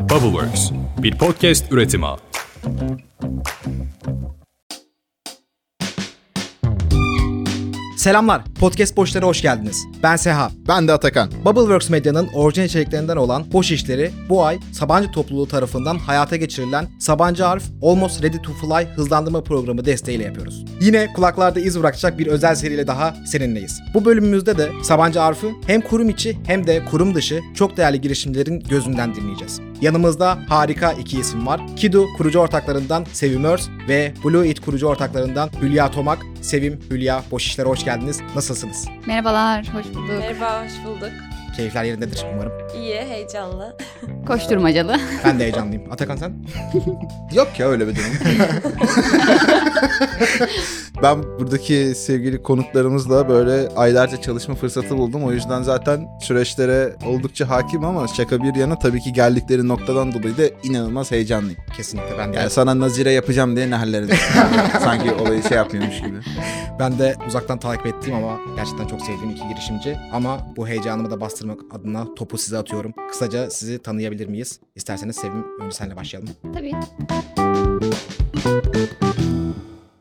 Bubbleworks, bir podcast üretimi. Selamlar, Podcast Boşlara hoş geldiniz. Ben Seha. Ben de Atakan. Bubbleworks Medya'nın orijinal içeriklerinden olan Boş İşleri bu ay Sabancı topluluğu tarafından hayata geçirilen Sabancı Arf Almost Ready to Fly hızlandırma programı desteğiyle yapıyoruz. Yine kulaklarda iz bırakacak bir özel seriyle daha seninleyiz. Bu bölümümüzde de Sabancı Arf'ı hem kurum içi hem de kurum dışı çok değerli girişimlerin gözünden dinleyeceğiz. Yanımızda harika iki isim var. Kidu kurucu ortaklarından Sevim Örs ve Blue It kurucu ortaklarından Hülya Tomak. Sevim, Hülya, Boş İşler'e hoş geldiniz. Nasılsınız? Merhabalar, hoş bulduk. Merhaba, hoş bulduk. Keyifler yerindedir umarım. İyi, heyecanlı. Koşturmacalı. Ben de heyecanlıyım. Atakan sen? Yok ya öyle bir durum. ben buradaki sevgili konuklarımızla böyle aylarca çalışma fırsatı buldum. O yüzden zaten süreçlere oldukça hakim ama şaka bir yana tabii ki geldikleri noktadan dolayı da inanılmaz heyecanlıyım. Kesinlikle ben de. Yani sana nazire yapacağım diye ne. Sanki olayı şey yapıyormuş gibi. Ben de uzaktan takip ettiğim ama gerçekten çok sevdiğim iki girişimci. Ama bu heyecanımı da bastırmak adına topu size atıyorum. Kısaca sizi tanıyabilir miyiz? İsterseniz Sevim önce senle başlayalım. Tabii.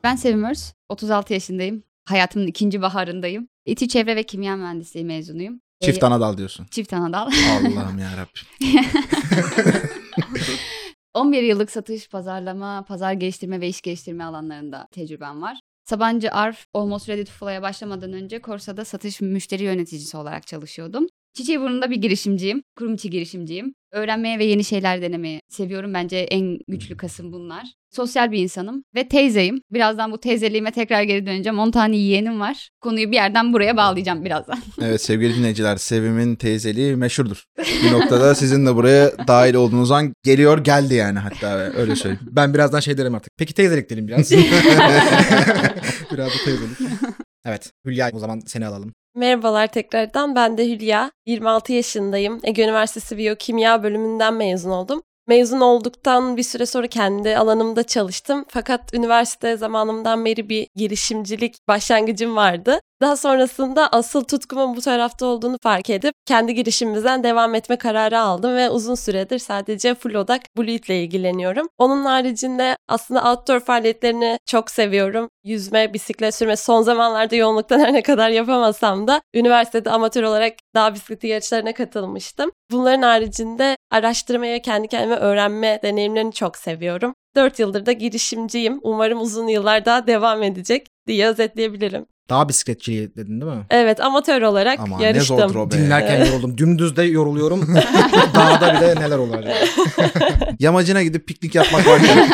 Ben Sevim Örs, 36 yaşındayım. Hayatımın ikinci baharındayım. İTÜ Çevre ve Kimya Mühendisliği mezunuyum. Çift Ee, anadal diyorsun. Çift anadal. Allah'ım yarabbim. 11 yıllık satış, pazarlama, pazar geliştirme ve iş geliştirme alanlarında tecrübem var. Sabancı Arf Almost Ready to Fly'a başlamadan önce Korsa'da satış müşteri yöneticisi olarak çalışıyordum. Çiçeğiburnu'nda bir girişimciyim. Kurum içi girişimciyim. Öğrenmeye ve yeni şeyler denemeyi seviyorum. Bence en güçlü kasım bunlar. Sosyal bir insanım ve teyzeyim. Birazdan bu teyzeliğime tekrar geri döneceğim. 10 tane yeğenim var. Konuyu bir yerden buraya bağlayacağım birazdan. Evet sevgili dinleyiciler Sevim'in teyzeliği meşhurdur. Bir noktada sizin de buraya dahil olduğunuz an geliyor geldi yani hatta öyle söyleyeyim. Ben birazdan şey derim artık. Peki teyzelik derim biraz. biraz da teyzelik. Evet Hülya o zaman seni alalım. Merhabalar tekrardan. Ben de Hülya. 26 yaşındayım. Ege Üniversitesi Biyokimya bölümünden mezun oldum. Mezun olduktan bir süre sonra kendi alanımda çalıştım. Fakat üniversite zamanımdan beri bir girişimcilik başlangıcım vardı. Daha sonrasında asıl tutkumun bu tarafta olduğunu fark edip kendi girişimimizden devam etme kararı aldım ve uzun süredir sadece full odak Blue ile ilgileniyorum. Onun haricinde aslında outdoor faaliyetlerini çok seviyorum. Yüzme, bisiklet sürme son zamanlarda yoğunluktan her ne kadar yapamasam da üniversitede amatör olarak dağ bisikleti yarışlarına katılmıştım. Bunların haricinde araştırmaya ve kendi kendime öğrenme deneyimlerini çok seviyorum. 4 yıldır da girişimciyim. Umarım uzun yıllar daha devam edecek diye özetleyebilirim. Dağ bisikletçiliği dedin değil mi? Evet amatör olarak Ama ne yarıştım. zordur o be. Dinlerken yoruldum. Dümdüz de yoruluyorum. Dağda bile neler olur acaba? Yamacına gidip piknik yapmak varken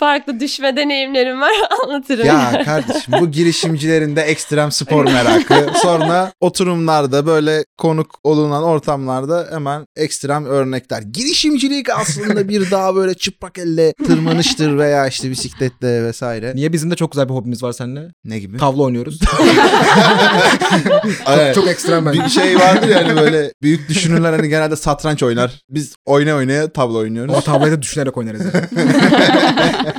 Farklı düşme deneyimlerim var anlatırım. ya kardeşim bu girişimcilerin de ekstrem spor merakı. Sonra oturumlarda böyle konuk olunan ortamlarda hemen ekstrem örnekler. Girişimcilik aslında bir daha böyle çıplak elle tırmanıştır veya işte bisikletle vesaire. Niye bizim de çok güzel bir hobimiz var seninle? Ne gibi? Tavla oynuyoruz. Evet. çok ekstrem bence. bir şey vardır yani böyle büyük düşünürler hani genelde satranç oynar. Biz oyna oynaya tavla oynuyoruz. Ama tavlayı da düşünerek oynarız. yani.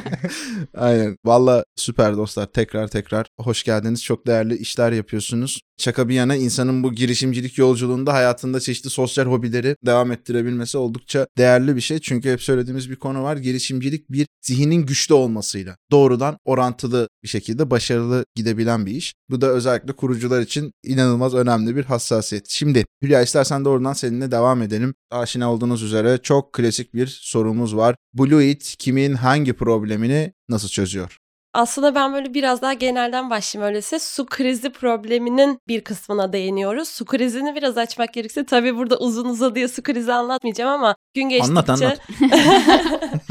Aynen. Valla süper dostlar. Tekrar tekrar hoş geldiniz. Çok değerli işler yapıyorsunuz. Şaka bir yana insanın bu girişimcilik yolculuğunda hayatında çeşitli sosyal hobileri devam ettirebilmesi oldukça değerli bir şey. Çünkü hep söylediğimiz bir konu var. Girişimcilik bir zihnin güçlü olmasıyla doğrudan orantılı bir şekilde başarılı gidebilen bir iş. Bu da özellikle kurucular için inanılmaz önemli bir hassasiyet. Şimdi Hülya istersen doğrudan seninle devam edelim. Aşina olduğunuz üzere çok klasik bir sorumuz var. Blue It kimin hangi problemini nasıl çözüyor? Aslında ben böyle biraz daha genelden başlayayım öyleyse. Su krizi probleminin bir kısmına değiniyoruz. Su krizini biraz açmak gerekirse tabii burada uzun uzadıya su krizi anlatmayacağım ama gün geçtikçe... Anlat, anlat.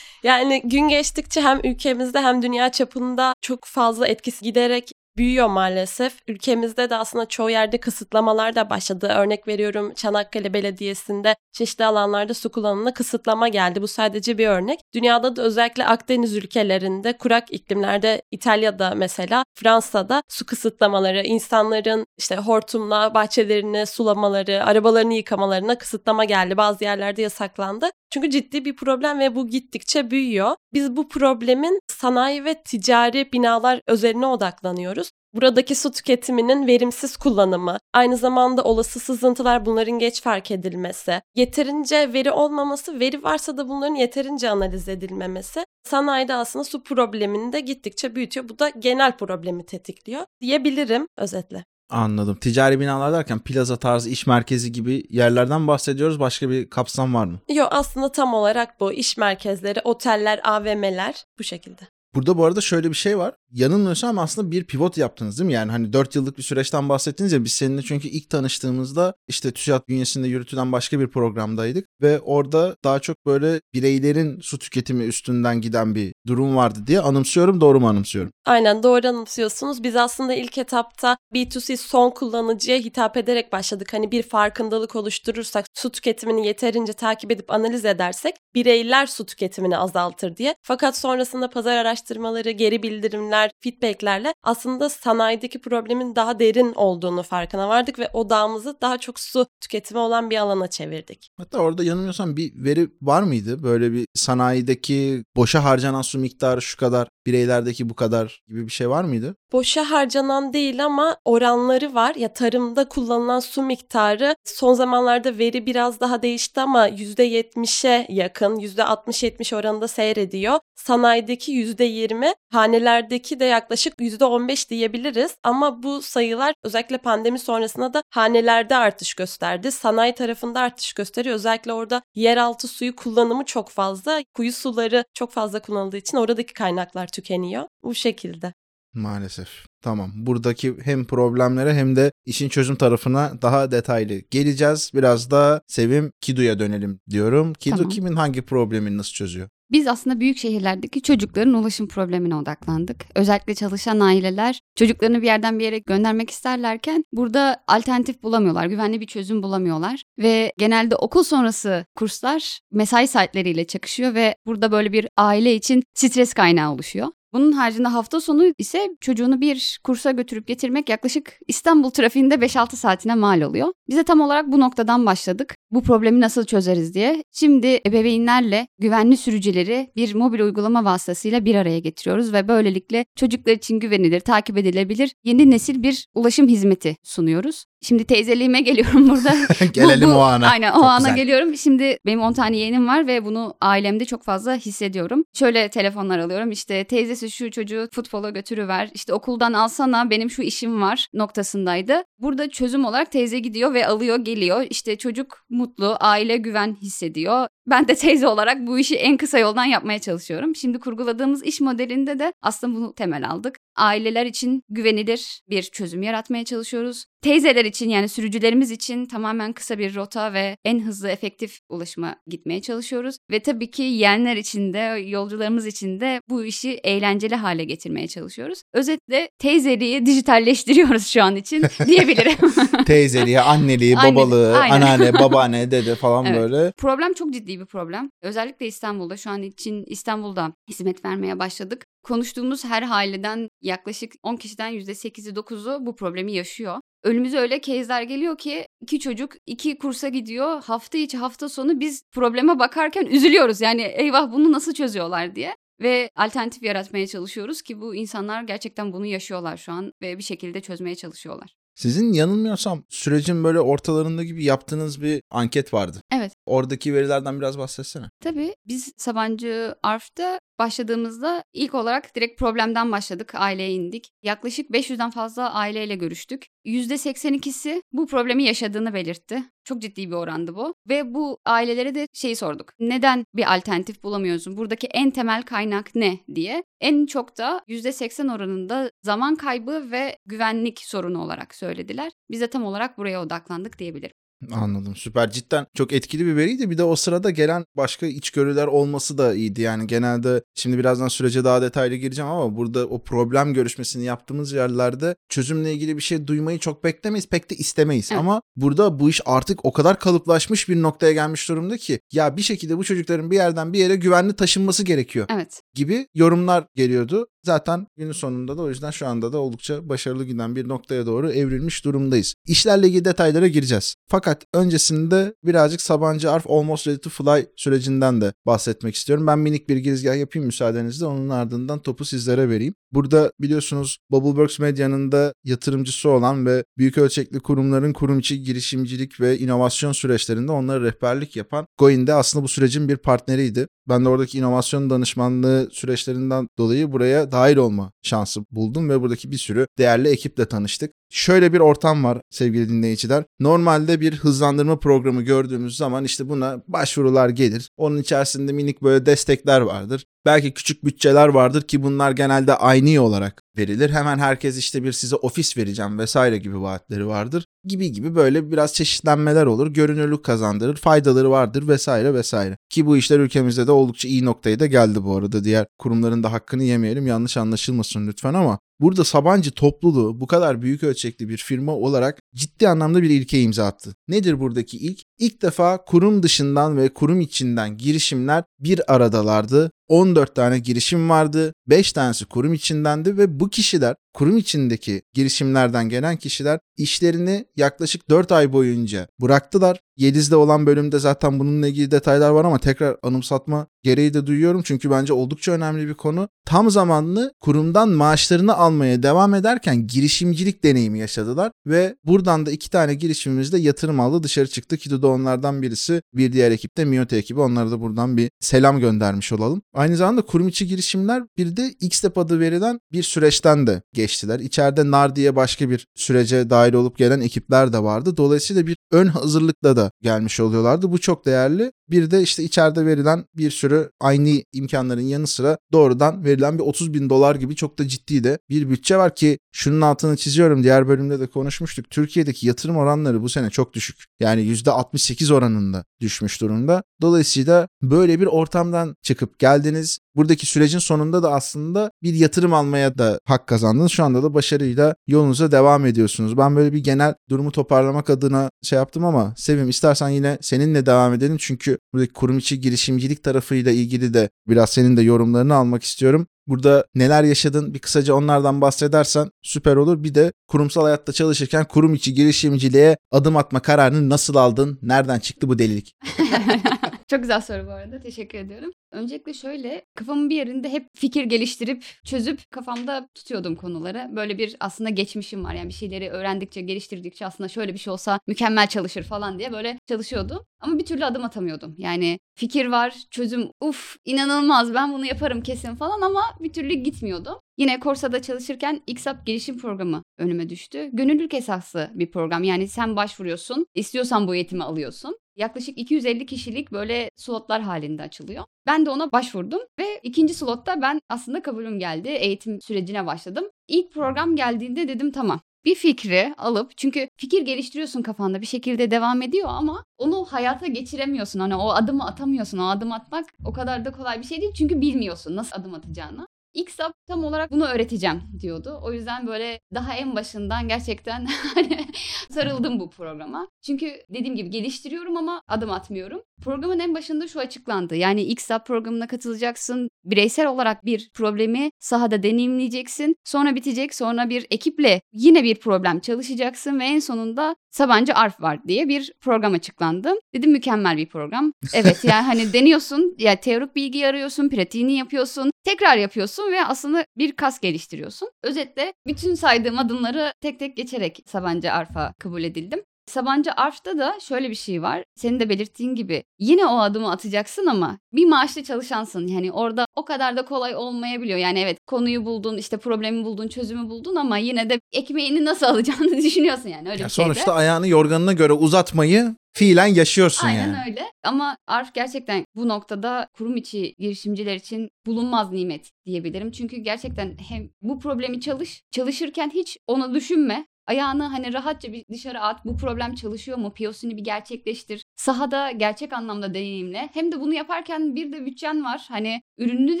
yani gün geçtikçe hem ülkemizde hem dünya çapında çok fazla etkisi giderek büyüyor maalesef. Ülkemizde de aslında çoğu yerde kısıtlamalar da başladı. Örnek veriyorum Çanakkale Belediyesi'nde çeşitli alanlarda su kullanımına kısıtlama geldi. Bu sadece bir örnek. Dünyada da özellikle Akdeniz ülkelerinde kurak iklimlerde İtalya'da mesela Fransa'da su kısıtlamaları, insanların işte hortumla bahçelerini sulamaları, arabalarını yıkamalarına kısıtlama geldi. Bazı yerlerde yasaklandı. Çünkü ciddi bir problem ve bu gittikçe büyüyor. Biz bu problemin sanayi ve ticari binalar özeline odaklanıyoruz. buradaki su tüketiminin verimsiz kullanımı, aynı zamanda olası sızıntılar bunların geç fark edilmesi, yeterince veri olmaması, veri varsa da bunların yeterince analiz edilmemesi sanayide aslında su problemini de gittikçe büyütüyor. Bu da genel problemi tetikliyor diyebilirim özetle. Anladım. Ticari binalar derken plaza tarzı iş merkezi gibi yerlerden bahsediyoruz. Başka bir kapsam var mı? Yok aslında tam olarak bu iş merkezleri, oteller, AVM'ler bu şekilde. Burada bu arada şöyle bir şey var. Yanılmıyorsam aslında bir pivot yaptınız değil mi? Yani hani 4 yıllık bir süreçten bahsettiniz ya biz seninle çünkü ilk tanıştığımızda işte TÜSİAD bünyesinde yürütülen başka bir programdaydık ve orada daha çok böyle bireylerin su tüketimi üstünden giden bir durum vardı diye anımsıyorum. Doğru mu anımsıyorum? Aynen doğru anımsıyorsunuz. Biz aslında ilk etapta B2C son kullanıcıya hitap ederek başladık. Hani bir farkındalık oluşturursak, su tüketimini yeterince takip edip analiz edersek bireyler su tüketimini azaltır diye. Fakat sonrasında pazar araştırmaları, geri bildirimler, feedbacklerle aslında sanayideki problemin daha derin olduğunu farkına vardık ve odağımızı daha çok su tüketimi olan bir alana çevirdik. Hatta orada yanılmıyorsam bir veri var mıydı? Böyle bir sanayideki boşa harcanan su miktarı şu kadar, bireylerdeki bu kadar gibi bir şey var mıydı? Boşa harcanan değil ama oranları var. Ya tarımda kullanılan su miktarı son zamanlarda veri biraz daha değişti ama %70'e yakın, %60-70 oranında seyrediyor. Sanayideki %20, hanelerdeki de yaklaşık %15 diyebiliriz. Ama bu sayılar özellikle pandemi sonrasında da hanelerde artış gösterdi. Sanayi tarafında artış gösteriyor. Özellikle orada yeraltı suyu kullanımı çok fazla. Kuyu suları çok fazla kullanıldığı için oradaki kaynaklar tükeniyor. Bu şekilde. Maalesef. Tamam. Buradaki hem problemlere hem de işin çözüm tarafına daha detaylı geleceğiz. Biraz da Sevim Kidu'ya dönelim diyorum. Kidu Tamam. kimin hangi problemini nasıl çözüyor? Biz aslında büyük şehirlerdeki çocukların ulaşım problemine odaklandık. Özellikle çalışan aileler çocuklarını bir yerden bir yere göndermek isterlerken burada alternatif bulamıyorlar, güvenli bir çözüm bulamıyorlar ve genelde okul sonrası kurslar mesai saatleriyle çakışıyor ve burada böyle bir aile için stres kaynağı oluşuyor. Bunun haricinde hafta sonu ise çocuğunu bir kursa götürüp getirmek yaklaşık İstanbul trafiğinde 5-6 saatine mal oluyor. Biz de tam olarak bu noktadan başladık. Bu problemi nasıl çözeriz diye. Şimdi ebeveynlerle güvenli sürücüleri bir mobil uygulama vasıtasıyla bir araya getiriyoruz ve böylelikle çocuklar için güvenilir, takip edilebilir yeni nesil bir ulaşım hizmeti sunuyoruz. Şimdi teyzeliğime geliyorum burada. Gelelim o ana. Aynen o Çok ana güzel. geliyorum. Şimdi benim 10 tane yeğenim var ve bunu ailemde çok fazla hissediyorum. Şöyle telefonlar alıyorum. İşte teyzesi şu çocuğu futbola götürüver. İşte okuldan alsana benim şu işim var noktasındaydı. Burada çözüm olarak teyze gidiyor ve alıyor geliyor. İşte çocuk mutlu, aile güven hissediyor. Ben de teyze olarak bu işi en kısa yoldan yapmaya çalışıyorum. Şimdi kurguladığımız iş modelinde de aslında bunu temel aldık. Aileler için güvenilir bir çözüm yaratmaya çalışıyoruz. Teyzeler için yani sürücülerimiz için tamamen kısa bir rota ve en hızlı efektif ulaşıma gitmeye çalışıyoruz. Ve tabii ki yeğenler için de yolcularımız için de bu işi eğlenceli hale getirmeye çalışıyoruz. Özetle teyzeliği dijitalleştiriyoruz şu an için diyebilirim. Teyzeliği, anneliği, Anneli, babalığı, aynen. anneanne, babaanne, dede falan Evet. böyle. Problem çok ciddi bir problem. Özellikle İstanbul'da şu an için İstanbul'da hizmet vermeye başladık. Konuştuğumuz her aileden yaklaşık 10 kişiden %8'i 9'u bu problemi yaşıyor. Önümüze öyle case'ler geliyor ki iki çocuk iki kursa gidiyor. Hafta içi hafta sonu biz probleme bakarken üzülüyoruz. Yani eyvah bunu nasıl çözüyorlar diye. Ve alternatif yaratmaya çalışıyoruz ki bu insanlar gerçekten bunu yaşıyorlar şu an ve bir şekilde çözmeye çalışıyorlar. Sizin yanılmıyorsam sürecin böyle ortalarında gibi yaptığınız bir anket vardı. Evet. Oradaki verilerden biraz bahsetsene. Tabii biz Sabancı Arf'ta başladığımızda ilk olarak direkt problemden başladık. Aileye indik. Yaklaşık 500'den fazla aileyle görüştük. %82'si bu problemi yaşadığını belirtti. Çok ciddi bir orandı bu. Ve bu ailelere de şeyi sorduk. Neden bir alternatif bulamıyorsun? Buradaki en temel kaynak ne diye. En çok da %80 oranında zaman kaybı ve güvenlik sorunu olarak söylediler. Biz de tam olarak buraya odaklandık diyebilirim. Anladım süper cidden çok etkili bir veriydi bir de o sırada gelen başka içgörüler olması da iyiydi yani genelde şimdi birazdan sürece daha detaylı gireceğim ama burada o problem görüşmesini yaptığımız yerlerde çözümle ilgili bir şey duymayı çok beklemeyiz pek de istemeyiz Evet. ama burada bu iş artık o kadar kalıplaşmış bir noktaya gelmiş durumda ki ya bir şekilde bu çocukların bir yerden bir yere güvenli taşınması gerekiyor Evet. gibi yorumlar geliyordu. Zaten günün sonunda da o yüzden şu anda da oldukça başarılı giden bir noktaya doğru evrilmiş durumdayız. İşlerle ilgili detaylara gireceğiz. Fakat öncesinde birazcık Sabancı Arf Almost Ready to Fly sürecinden de bahsetmek istiyorum. Ben minik bir girizgah yapayım müsaadenizle. Onun ardından topu sizlere vereyim. Burada biliyorsunuz Bubbleworks Medya'nın da yatırımcısı olan ve büyük ölçekli kurumların kurum içi girişimcilik ve inovasyon süreçlerinde onlara rehberlik yapan Goin de aslında bu sürecin bir partneriydi. Ben de oradaki inovasyon danışmanlığı süreçlerinden dolayı buraya dahil olma şansı buldum ve buradaki bir sürü değerli ekiple tanıştık. Şöyle bir ortam var sevgili dinleyiciler. Normalde bir hızlandırma programı gördüğümüz zaman işte buna başvurular gelir. Onun içerisinde minik böyle destekler vardır. Belki küçük bütçeler vardır ki bunlar genelde aynı olarak verilir. Hemen herkes işte bir size ofis vereceğim vesaire gibi vaatleri vardır. Gibi gibi böyle biraz çeşitlenmeler olur. Görünürlük kazandırır, faydaları vardır vesaire vesaire. Ki bu işler ülkemizde de oldukça iyi noktaya da geldi bu arada. Diğer kurumların da hakkını yemeyelim yanlış anlaşılmasın lütfen ama Burada Sabancı topluluğu bu kadar büyük ölçekli bir firma olarak ciddi anlamda bir ilke imza attı. Nedir buradaki ilk? İlk defa kurum dışından ve kurum içinden girişimler bir aradalardı. 14 tane girişim vardı. 5 tanesi kurum içindendi ve bu kişiler kurum içindeki girişimlerden gelen kişiler işlerini yaklaşık 4 ay boyunca bıraktılar. Yeliz'de olan bölümde zaten bununla ilgili detaylar var ama tekrar anımsatma gereği de duyuyorum çünkü bence oldukça önemli bir konu. Tam zamanlı kurumdan maaşlarını almaya devam ederken girişimcilik deneyimi yaşadılar ve buradan da iki tane girişimimiz de yatırım aldı dışarı çıktı ki de onlardan birisi bir diğer ekipte Miote ekibi onlara da buradan bir selam göndermiş olalım. Aynı zamanda kurum içi girişimler bir de X-Step adı verilen bir süreçten de geçtiler. İçeride NAR diye başka bir sürece dahil olup gelen ekipler de vardı. Dolayısıyla bir ön hazırlıkla da gelmiş oluyorlardı. Bu çok değerli. Bir de işte içeride verilen bir sürü aynı imkanların yanı sıra doğrudan verilen bir 30 bin dolar gibi çok da ciddi de bir bütçe var ki şunun altını çiziyorum diğer bölümde de konuşmuştuk. Türkiye'deki yatırım oranları bu sene çok düşük. Yani %68 oranında düşmüş durumda. Dolayısıyla böyle bir ortamdan çıkıp geldiniz. Buradaki sürecin sonunda da aslında bir yatırım almaya da hak kazandınız. Şu anda da başarıyla yolunuza devam ediyorsunuz. Ben böyle bir genel durumu toparlamak adına şey yaptım ama Sevim istersen yine seninle devam edelim. Çünkü buradaki kurum içi girişimcilik tarafıyla ilgili de biraz senin de yorumlarını almak istiyorum. Burada neler yaşadın bir kısaca onlardan bahsedersen süper olur. Bir de kurumsal hayatta çalışırken kurum içi girişimciliğe adım atma kararını nasıl aldın? Nereden çıktı bu delilik? Çok güzel soru bu arada. Teşekkür ediyorum. Öncelikle şöyle kafamın bir yerinde hep fikir geliştirip çözüp kafamda tutuyordum konuları. Böyle bir aslında geçmişim var. Yani bir şeyleri öğrendikçe, geliştirdikçe aslında şöyle bir şey olsa mükemmel çalışır falan diye böyle çalışıyordum. Ama bir türlü adım atamıyordum. Yani fikir var, çözüm uf inanılmaz ben bunu yaparım kesin falan ama bir türlü gitmiyordum. Yine Korsa'da çalışırken XAP gelişim programı önüme düştü. Gönüllülük esaslı bir program. Yani sen başvuruyorsun, istiyorsan bu eğitimi alıyorsun. Yaklaşık 250 kişilik böyle slotlar halinde açılıyor. Ben de ona başvurdum ve ikinci slotta ben aslında kabulüm geldi. Eğitim sürecine başladım. İlk program geldiğinde dedim tamam bir fikri alıp çünkü fikir geliştiriyorsun kafanda bir şekilde devam ediyor ama onu hayata geçiremiyorsun. Hani o adımı atamıyorsun. O adım atmak o kadar da kolay bir şey değil çünkü bilmiyorsun nasıl adım atacağını. XAP tam olarak bunu öğreteceğim diyordu. O yüzden böyle daha en başından gerçekten hani sarıldım bu programa. Çünkü dediğim gibi geliştiriyorum ama adım atmıyorum. Programın en başında şu açıklandı. Yani XAP programına katılacaksın. Bireysel olarak bir problemi sahada deneyimleyeceksin. Sonra bitecek. Sonra bir ekiple yine bir problem çalışacaksın ve en sonunda Sabancı Arf var diye bir program açıklandı. Dedim mükemmel bir program. Evet yani hani deniyorsun, yani teorik bilgi arıyorsun, pratiğini yapıyorsun, tekrar yapıyorsun ve aslında bir kas geliştiriyorsun. Özetle bütün saydığım adımları tek tek geçerek Sabancı Arf'a kabul edildim. Sabancı Arf'ta da şöyle bir şey var. Senin de belirttiğin gibi yine o adımı atacaksın ama bir maaşlı çalışansın. Yani orada o kadar da kolay olmayabiliyor. Yani evet konuyu buldun, işte problemi buldun, çözümü buldun ama yine de ekmeğini nasıl alacağını düşünüyorsun yani öyle Ya bir şeyde. sonuçta ayağını yorganına göre uzatmayı fiilen yaşıyorsun Aynen yani. öyle. Ama ARF gerçekten bu noktada kurum içi girişimciler için bulunmaz nimet diyebilirim. Çünkü gerçekten hem bu problemi çalış, çalışırken hiç onu düşünme. Ayağını hani rahatça bir dışarı at. Bu problem çalışıyor mu? POC'ni bir gerçekleştir. Sahada gerçek anlamda deneyimle. Hem de bunu yaparken bir de bütçen var. Hani ürününü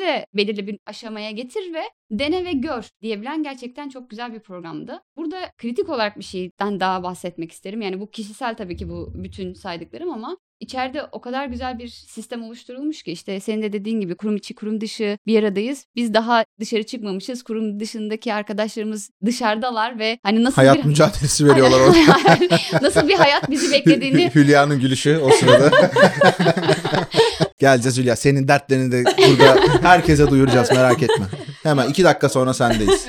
de belirli bir aşamaya getir ve dene ve gör diyebilen gerçekten çok güzel bir programdı. Burada kritik olarak bir şeyden daha bahsetmek isterim. Yani bu kişisel tabii ki bu bütün saydıklarım ama içeride o kadar güzel bir sistem oluşturulmuş ki işte senin de dediğin gibi kurum içi kurum dışı bir aradayız. Biz daha dışarı çıkmamışız. Kurum dışındaki arkadaşlarımız dışarıdalar ve hani nasıl Hayat bir mücadelesi veriyorlar orada. nasıl bir hayat bizi beklediğini Hülya'nın gülüşü o sırada. Geleceğiz Hülya. Senin dertlerini de burada herkese duyuracağız merak etme. Hemen iki dakika sonra sendeyiz.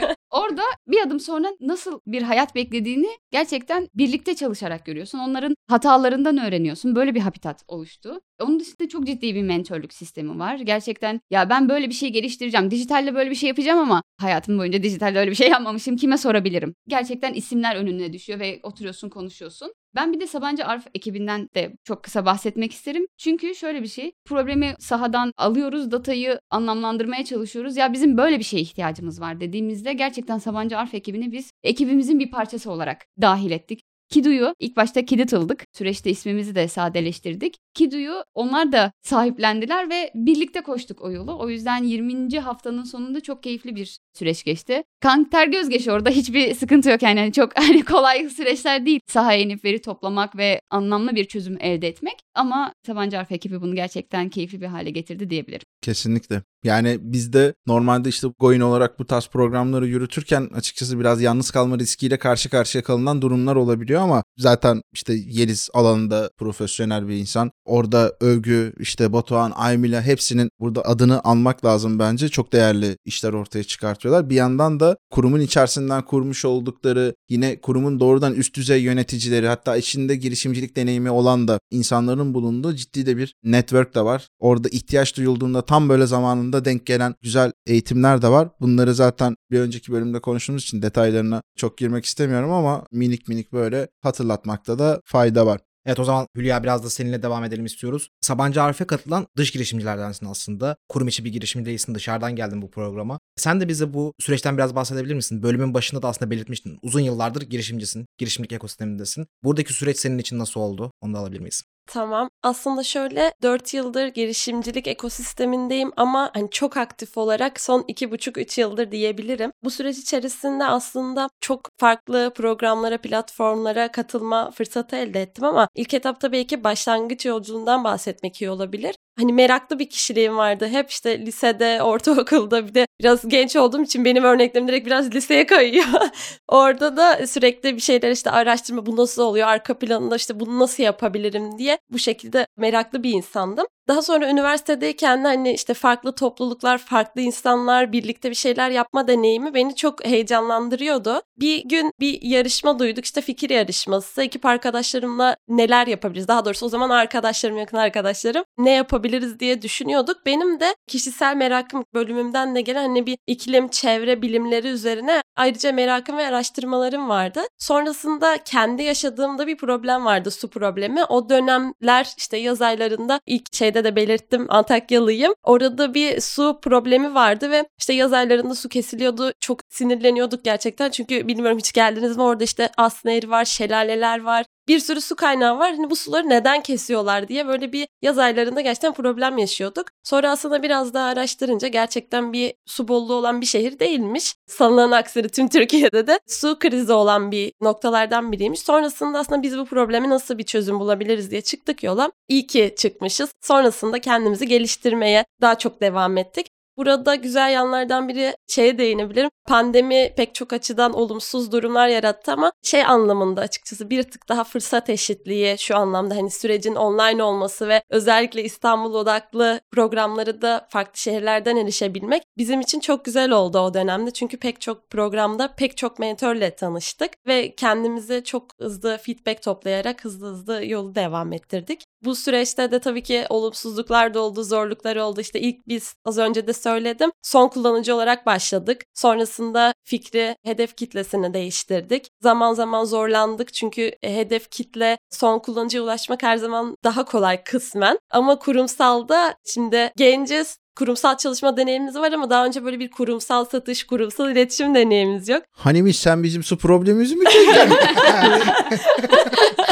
Bir adım sonra nasıl bir hayat beklediğini gerçekten birlikte çalışarak görüyorsun. Onların hatalarından öğreniyorsun. Böyle bir habitat oluştu. Onun dışında çok ciddi bir mentörlük sistemi var. Gerçekten ya ben böyle bir şey geliştireceğim. Dijitalle böyle bir şey yapacağım ama hayatım boyunca dijitalle öyle bir şey yapmamışım. Kime sorabilirim? Gerçekten isimler önüne düşüyor ve oturuyorsun konuşuyorsun. Ben bir de Sabancı Arf ekibinden de çok kısa bahsetmek isterim. Çünkü şöyle bir şey. Problemi sahadan alıyoruz, datayı anlamlandırmaya çalışıyoruz. Ya bizim böyle bir şeye ihtiyacımız var dediğimizde gerçekten Sabancı Arf ekibini biz ekibimizin bir parçası olarak dahil ettik. Kidu'yu ilk başta Kiditıl'dık. Süreçte ismimizi de sadeleştirdik. Kidu'yu onlar da sahiplendiler ve birlikte koştuk o yolu. O yüzden 20. haftanın sonunda çok keyifli bir süreç geçti. Kan ter göz geç orada hiçbir sıkıntı yok yani Hani çok hani kolay süreçler değil. Sahaya inip veri toplamak ve anlamlı bir çözüm elde etmek. Ama Sabancı Arf ekibi bunu gerçekten keyifli bir hale getirdi diyebilirim. Kesinlikle. Yani biz de normalde işte Goin olarak bu tarz programları yürütürken açıkçası biraz yalnız kalma riskiyle karşı karşıya kalınan durumlar olabiliyor ama zaten işte Yeliz alanında profesyonel bir insan. Orada övgü, işte Batuhan, Aymila hepsinin burada adını anmak lazım bence. Çok değerli işler ortaya çıkartıyorlar. Bir yandan da kurumun içerisinden kurmuş oldukları yine kurumun doğrudan üst düzey yöneticileri hatta içinde girişimcilik deneyimi olan da insanların bulunduğu ciddi de bir network de var. Orada ihtiyaç duyulduğunda tam böyle zamanında denk gelen güzel eğitimler de var. Bunları zaten bir önceki bölümde konuştuğumuz için detaylarına çok girmek istemiyorum ama minik minik böyle hatırlatmakta da fayda var. Evet o zaman Hülya biraz da seninle devam edelim istiyoruz. Sabancı Arif'e katılan dış girişimcilerdensin aslında. Kurum içi bir girişimci değilsin dışarıdan geldin bu programa. Sen de bize bu süreçten biraz bahsedebilir misin? Bölümün başında da aslında belirtmiştin. Uzun yıllardır girişimcisin, girişimcilik ekosistemindesin. Buradaki süreç senin için nasıl oldu? Onu da alabilir miyiz? Tamam. Aslında şöyle 4 yıldır girişimcilik ekosistemindeyim ama hani çok aktif olarak son 2,5-3 yıldır diyebilirim. Bu süreç içerisinde aslında çok farklı programlara, platformlara katılma fırsatı elde ettim ama ilk etapta belki başlangıç yolculuğundan bahsetmek iyi olabilir. Hani meraklı bir kişiliğim vardı. Hep işte lisede, ortaokulda bir de biraz genç olduğum için benim örneklerim direkt biraz liseye kayıyor. Orada da sürekli bir şeyler işte araştırma bu nasıl oluyor, arka planında işte bunu nasıl yapabilirim diye bu şekilde meraklı bir insandım. Daha sonra üniversitedeyken de hani işte farklı topluluklar, farklı insanlar birlikte bir şeyler yapma deneyimi beni çok heyecanlandırıyordu. Bir gün bir yarışma duyduk işte fikir yarışması. Ekip arkadaşlarımla neler yapabiliriz? Daha doğrusu o zaman arkadaşlarım, yakın arkadaşlarım ne yapabiliriz diye düşünüyorduk. Benim de kişisel merakım bölümümden de gelen hani bir iklim, çevre bilimleri üzerine ayrıca merakım ve araştırmalarım vardı. Sonrasında kendi yaşadığımda bir problem vardı, su problemi. O dönemler işte yaz aylarında ilk şeyde de belirttim Antakyalıyım. Orada bir su problemi vardı ve işte yaz aylarında su kesiliyordu. Çok sinirleniyorduk gerçekten. Çünkü bilmiyorum hiç geldiniz mi orada işte As Nehri var, şelaleler var bir sürü su kaynağı var. Hani bu suları neden kesiyorlar diye böyle bir yaz aylarında gerçekten problem yaşıyorduk. Sonra aslında biraz daha araştırınca gerçekten bir su bolluğu olan bir şehir değilmiş. Sanılan aksine tüm Türkiye'de de su krizi olan bir noktalardan biriymiş. Sonrasında aslında biz bu problemi nasıl bir çözüm bulabiliriz diye çıktık yola. İyi ki çıkmışız. Sonrasında kendimizi geliştirmeye daha çok devam ettik. Burada güzel yanlardan biri şeye değinebilirim. Pandemi pek çok açıdan olumsuz durumlar yarattı ama şey anlamında açıkçası bir tık daha fırsat eşitliği şu anlamda hani sürecin online olması ve özellikle İstanbul odaklı programları da farklı şehirlerden erişebilmek bizim için çok güzel oldu o dönemde. Çünkü pek çok programda pek çok mentörle tanıştık ve kendimize çok hızlı feedback toplayarak hızlı hızlı yolu devam ettirdik. Bu süreçte de tabii ki olumsuzluklar da oldu, zorluklar oldu. İşte ilk biz az önce de söyledim. Son kullanıcı olarak başladık. Sonrasında fikri, hedef kitlesini değiştirdik. Zaman zaman zorlandık çünkü e, hedef kitle son kullanıcıya ulaşmak her zaman daha kolay kısmen. Ama kurumsalda şimdi genciz, kurumsal çalışma deneyimimiz var ama daha önce böyle bir kurumsal satış, kurumsal iletişim deneyimimiz yok. Hanimiş sen bizim su problemimizi mi çözeceksin?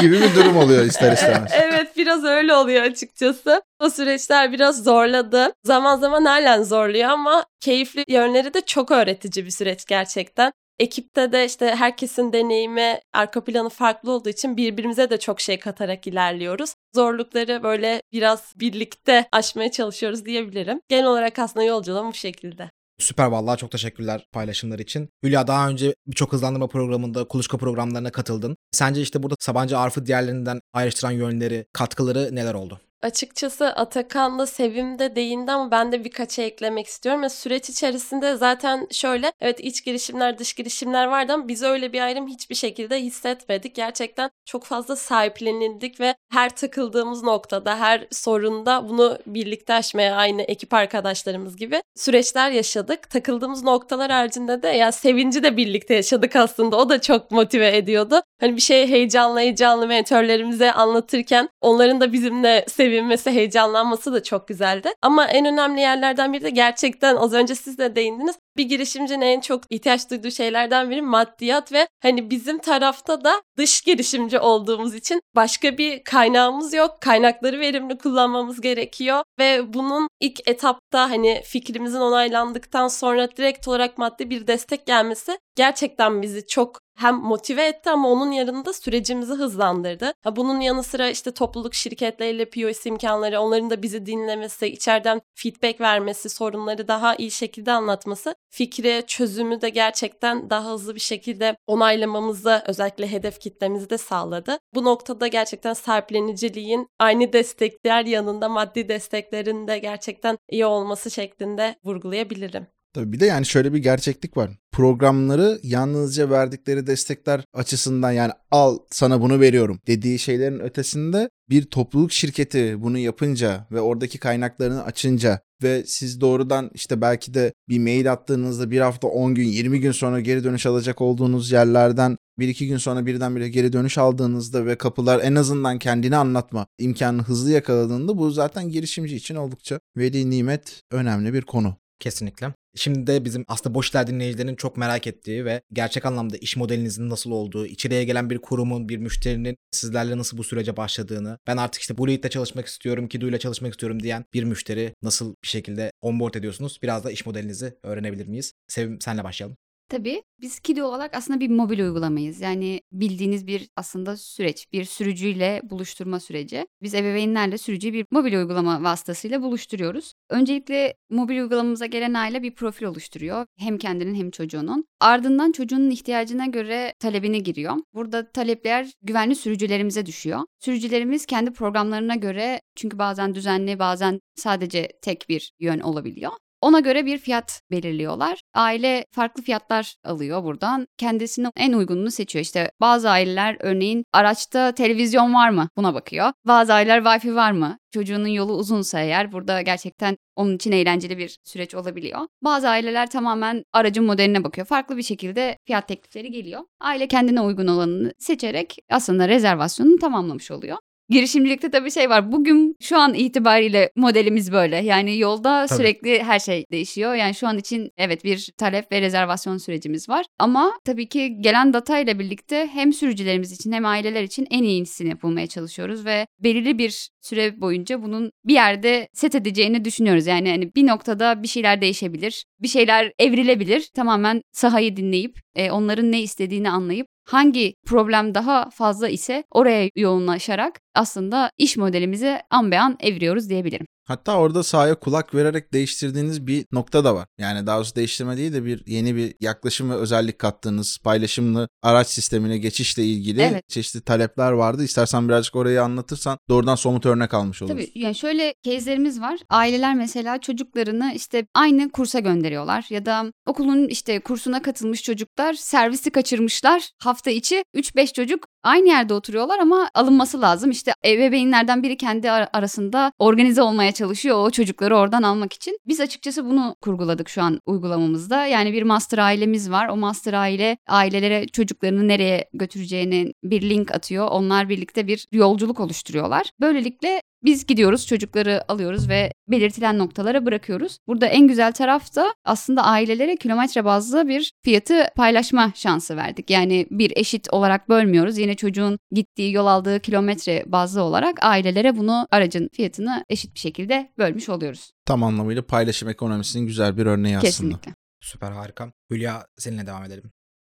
gibi bir durum oluyor ister istemez. evet biraz öyle oluyor açıkçası. O süreçler biraz zorladı. Zaman zaman halen zorluyor ama keyifli yönleri de çok öğretici bir süreç gerçekten. Ekipte de işte herkesin deneyimi, arka planı farklı olduğu için birbirimize de çok şey katarak ilerliyoruz. Zorlukları böyle biraz birlikte aşmaya çalışıyoruz diyebilirim. Genel olarak aslında yolculuğum bu şekilde. Süper vallahi çok teşekkürler paylaşımlar için. Hülya daha önce birçok hızlandırma programında, kuluçka programlarına katıldın. Sence işte burada Sabancı Arf'ı diğerlerinden ayrıştıran yönleri, katkıları neler oldu? Açıkçası Atakan da Sevim de değindi ama ben de birkaç eklemek istiyorum. Ya süreç içerisinde zaten şöyle evet iç girişimler dış girişimler vardı ama biz öyle bir ayrım hiçbir şekilde hissetmedik. Gerçekten çok fazla sahiplenildik ve her takıldığımız noktada her sorunda bunu birlikte aşmaya aynı ekip arkadaşlarımız gibi süreçler yaşadık. Takıldığımız noktalar haricinde de ya sevinci de birlikte yaşadık aslında. O da çok motive ediyordu. Hani bir şey heyecanlı heyecanlı mentörlerimize anlatırken onların da bizimle sevinmesi, heyecanlanması da çok güzeldi. Ama en önemli yerlerden biri de gerçekten az önce siz de değindiniz. Bir girişimcinin en çok ihtiyaç duyduğu şeylerden biri maddiyat ve hani bizim tarafta da dış girişimci olduğumuz için başka bir kaynağımız yok. Kaynakları verimli kullanmamız gerekiyor ve bunun ilk etapta hani fikrimizin onaylandıktan sonra direkt olarak maddi bir destek gelmesi gerçekten bizi çok hem motive etti ama onun yanında sürecimizi hızlandırdı. Bunun yanı sıra işte topluluk şirketleriyle POS imkanları, onların da bizi dinlemesi, içeriden feedback vermesi, sorunları daha iyi şekilde anlatması, fikri, çözümü de gerçekten daha hızlı bir şekilde onaylamamızı, özellikle hedef kitlemizi de sağladı. Bu noktada gerçekten sahipleniciliğin aynı destekler yanında maddi desteklerin de gerçekten iyi olması şeklinde vurgulayabilirim. Tabii bir de yani şöyle bir gerçeklik var. Programları yalnızca verdikleri destekler açısından yani al sana bunu veriyorum dediği şeylerin ötesinde bir topluluk şirketi bunu yapınca ve oradaki kaynaklarını açınca ve siz doğrudan işte belki de bir mail attığınızda bir hafta 10 gün 20 gün sonra geri dönüş alacak olduğunuz yerlerden bir iki gün sonra birdenbire geri dönüş aldığınızda ve kapılar en azından kendini anlatma imkanını hızlı yakaladığında bu zaten girişimci için oldukça veli nimet önemli bir konu. Kesinlikle. Şimdi de bizim aslında boş işler dinleyicilerinin çok merak ettiği ve gerçek anlamda iş modelinizin nasıl olduğu, içeriye gelen bir kurumun, bir müşterinin sizlerle nasıl bu sürece başladığını, ben artık işte bu lead'le çalışmak istiyorum, Kidu ile çalışmak istiyorum diyen bir müşteri nasıl bir şekilde onboard ediyorsunuz? Biraz da iş modelinizi öğrenebilir miyiz? Sevim senle başlayalım. Tabii biz Kido olarak aslında bir mobil uygulamayız. Yani bildiğiniz bir aslında süreç, bir sürücüyle buluşturma süreci. Biz ebeveynlerle sürücüyü bir mobil uygulama vasıtasıyla buluşturuyoruz. Öncelikle mobil uygulamamıza gelen aile bir profil oluşturuyor. Hem kendinin hem çocuğunun. Ardından çocuğunun ihtiyacına göre talebini giriyor. Burada talepler güvenli sürücülerimize düşüyor. Sürücülerimiz kendi programlarına göre çünkü bazen düzenli bazen sadece tek bir yön olabiliyor. Ona göre bir fiyat belirliyorlar. Aile farklı fiyatlar alıyor buradan. Kendisine en uygununu seçiyor. İşte bazı aileler örneğin araçta televizyon var mı buna bakıyor. Bazı aileler wifi var mı? Çocuğunun yolu uzunsa eğer burada gerçekten onun için eğlenceli bir süreç olabiliyor. Bazı aileler tamamen aracın modeline bakıyor. Farklı bir şekilde fiyat teklifleri geliyor. Aile kendine uygun olanını seçerek aslında rezervasyonunu tamamlamış oluyor. Girişimcilikte tabii şey var. Bugün şu an itibariyle modelimiz böyle. Yani yolda tabii. sürekli her şey değişiyor. Yani şu an için evet bir talep ve rezervasyon sürecimiz var. Ama tabii ki gelen data ile birlikte hem sürücülerimiz için hem aileler için en iyisini yapılmaya çalışıyoruz ve belirli bir süre boyunca bunun bir yerde set edeceğini düşünüyoruz. Yani hani bir noktada bir şeyler değişebilir, bir şeyler evrilebilir. Tamamen sahayı dinleyip e, onların ne istediğini anlayıp hangi problem daha fazla ise oraya yoğunlaşarak aslında iş modelimizi an be an eviriyoruz diyebilirim. Hatta orada sahaya kulak vererek değiştirdiğiniz bir nokta da var. Yani daha doğrusu değiştirme değil de bir yeni bir yaklaşım ve özellik kattığınız paylaşımlı araç sistemine geçişle ilgili evet. çeşitli talepler vardı. İstersen birazcık orayı anlatırsan doğrudan somut örnek almış oluruz. Tabii yani şöyle case'lerimiz var. Aileler mesela çocuklarını işte aynı kursa gönderiyorlar ya da okulun işte kursuna katılmış çocuklar servisi kaçırmışlar. Hafta içi 3-5 çocuk aynı yerde oturuyorlar ama alınması lazım. İşte ebeveynlerden biri kendi arasında organize olmaya çalışıyor o çocukları oradan almak için. Biz açıkçası bunu kurguladık şu an uygulamamızda. Yani bir master ailemiz var. O master aile ailelere çocuklarını nereye götüreceğini bir link atıyor. Onlar birlikte bir yolculuk oluşturuyorlar. Böylelikle biz gidiyoruz çocukları alıyoruz ve belirtilen noktalara bırakıyoruz. Burada en güzel taraf da aslında ailelere kilometre bazlı bir fiyatı paylaşma şansı verdik. Yani bir eşit olarak bölmüyoruz. Yine çocuğun gittiği yol aldığı kilometre bazlı olarak ailelere bunu aracın fiyatını eşit bir şekilde bölmüş oluyoruz. Tam anlamıyla paylaşım ekonomisinin güzel bir örneği aslında. Kesinlikle. Süper harika. Hülya seninle devam edelim.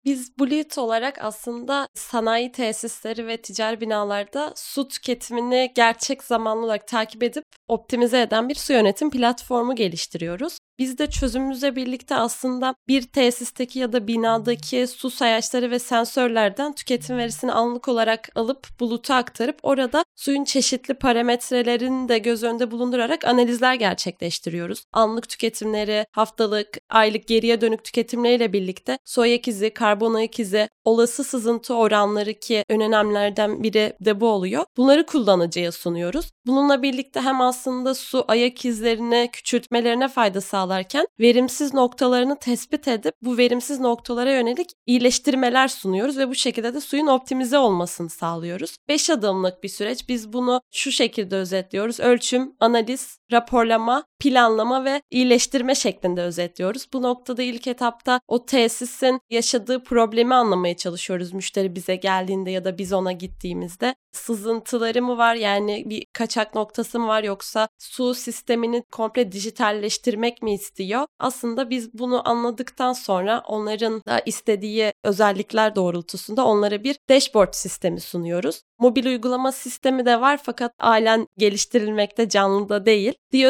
Biz Bulut olarak aslında sanayi tesisleri ve ticari binalarda su tüketimini gerçek zamanlı olarak takip edip optimize eden bir su yönetim platformu geliştiriyoruz. Biz de çözümümüzle birlikte aslında bir tesisteki ya da binadaki su sayaçları ve sensörlerden tüketim verisini anlık olarak alıp buluta aktarıp orada suyun çeşitli parametrelerini de göz önünde bulundurarak analizler gerçekleştiriyoruz. Anlık tüketimleri, haftalık, aylık geriye dönük tüketimleriyle birlikte su ayak izi, karbon ayak izi, olası sızıntı oranları ki en önemlilerden biri de bu oluyor. Bunları kullanıcıya sunuyoruz. Bununla birlikte hem aslında su ayak izlerini küçültmelerine fayda sağlarken verimsiz noktalarını tespit edip bu verimsiz noktalara yönelik iyileştirmeler sunuyoruz ve bu şekilde de suyun optimize olmasını sağlıyoruz. 5 adımlık bir süreç. Biz bunu şu şekilde özetliyoruz. Ölçüm, analiz, raporlama, planlama ve iyileştirme şeklinde özetliyoruz. Bu noktada ilk etapta o tesisin yaşadığı problemi anlamaya çalışıyoruz müşteri bize geldiğinde ya da biz ona gittiğimizde. Sızıntıları mı var yani bir kaçak noktası mı var yoksa su sistemini komple dijitalleştirmek mi istiyor? Aslında biz bunu anladıktan sonra onların da istediği özellikler doğrultusunda onlara bir dashboard sistemi sunuyoruz. Mobil uygulama sistemi de var fakat halen geliştirilmekte canlıda değil diye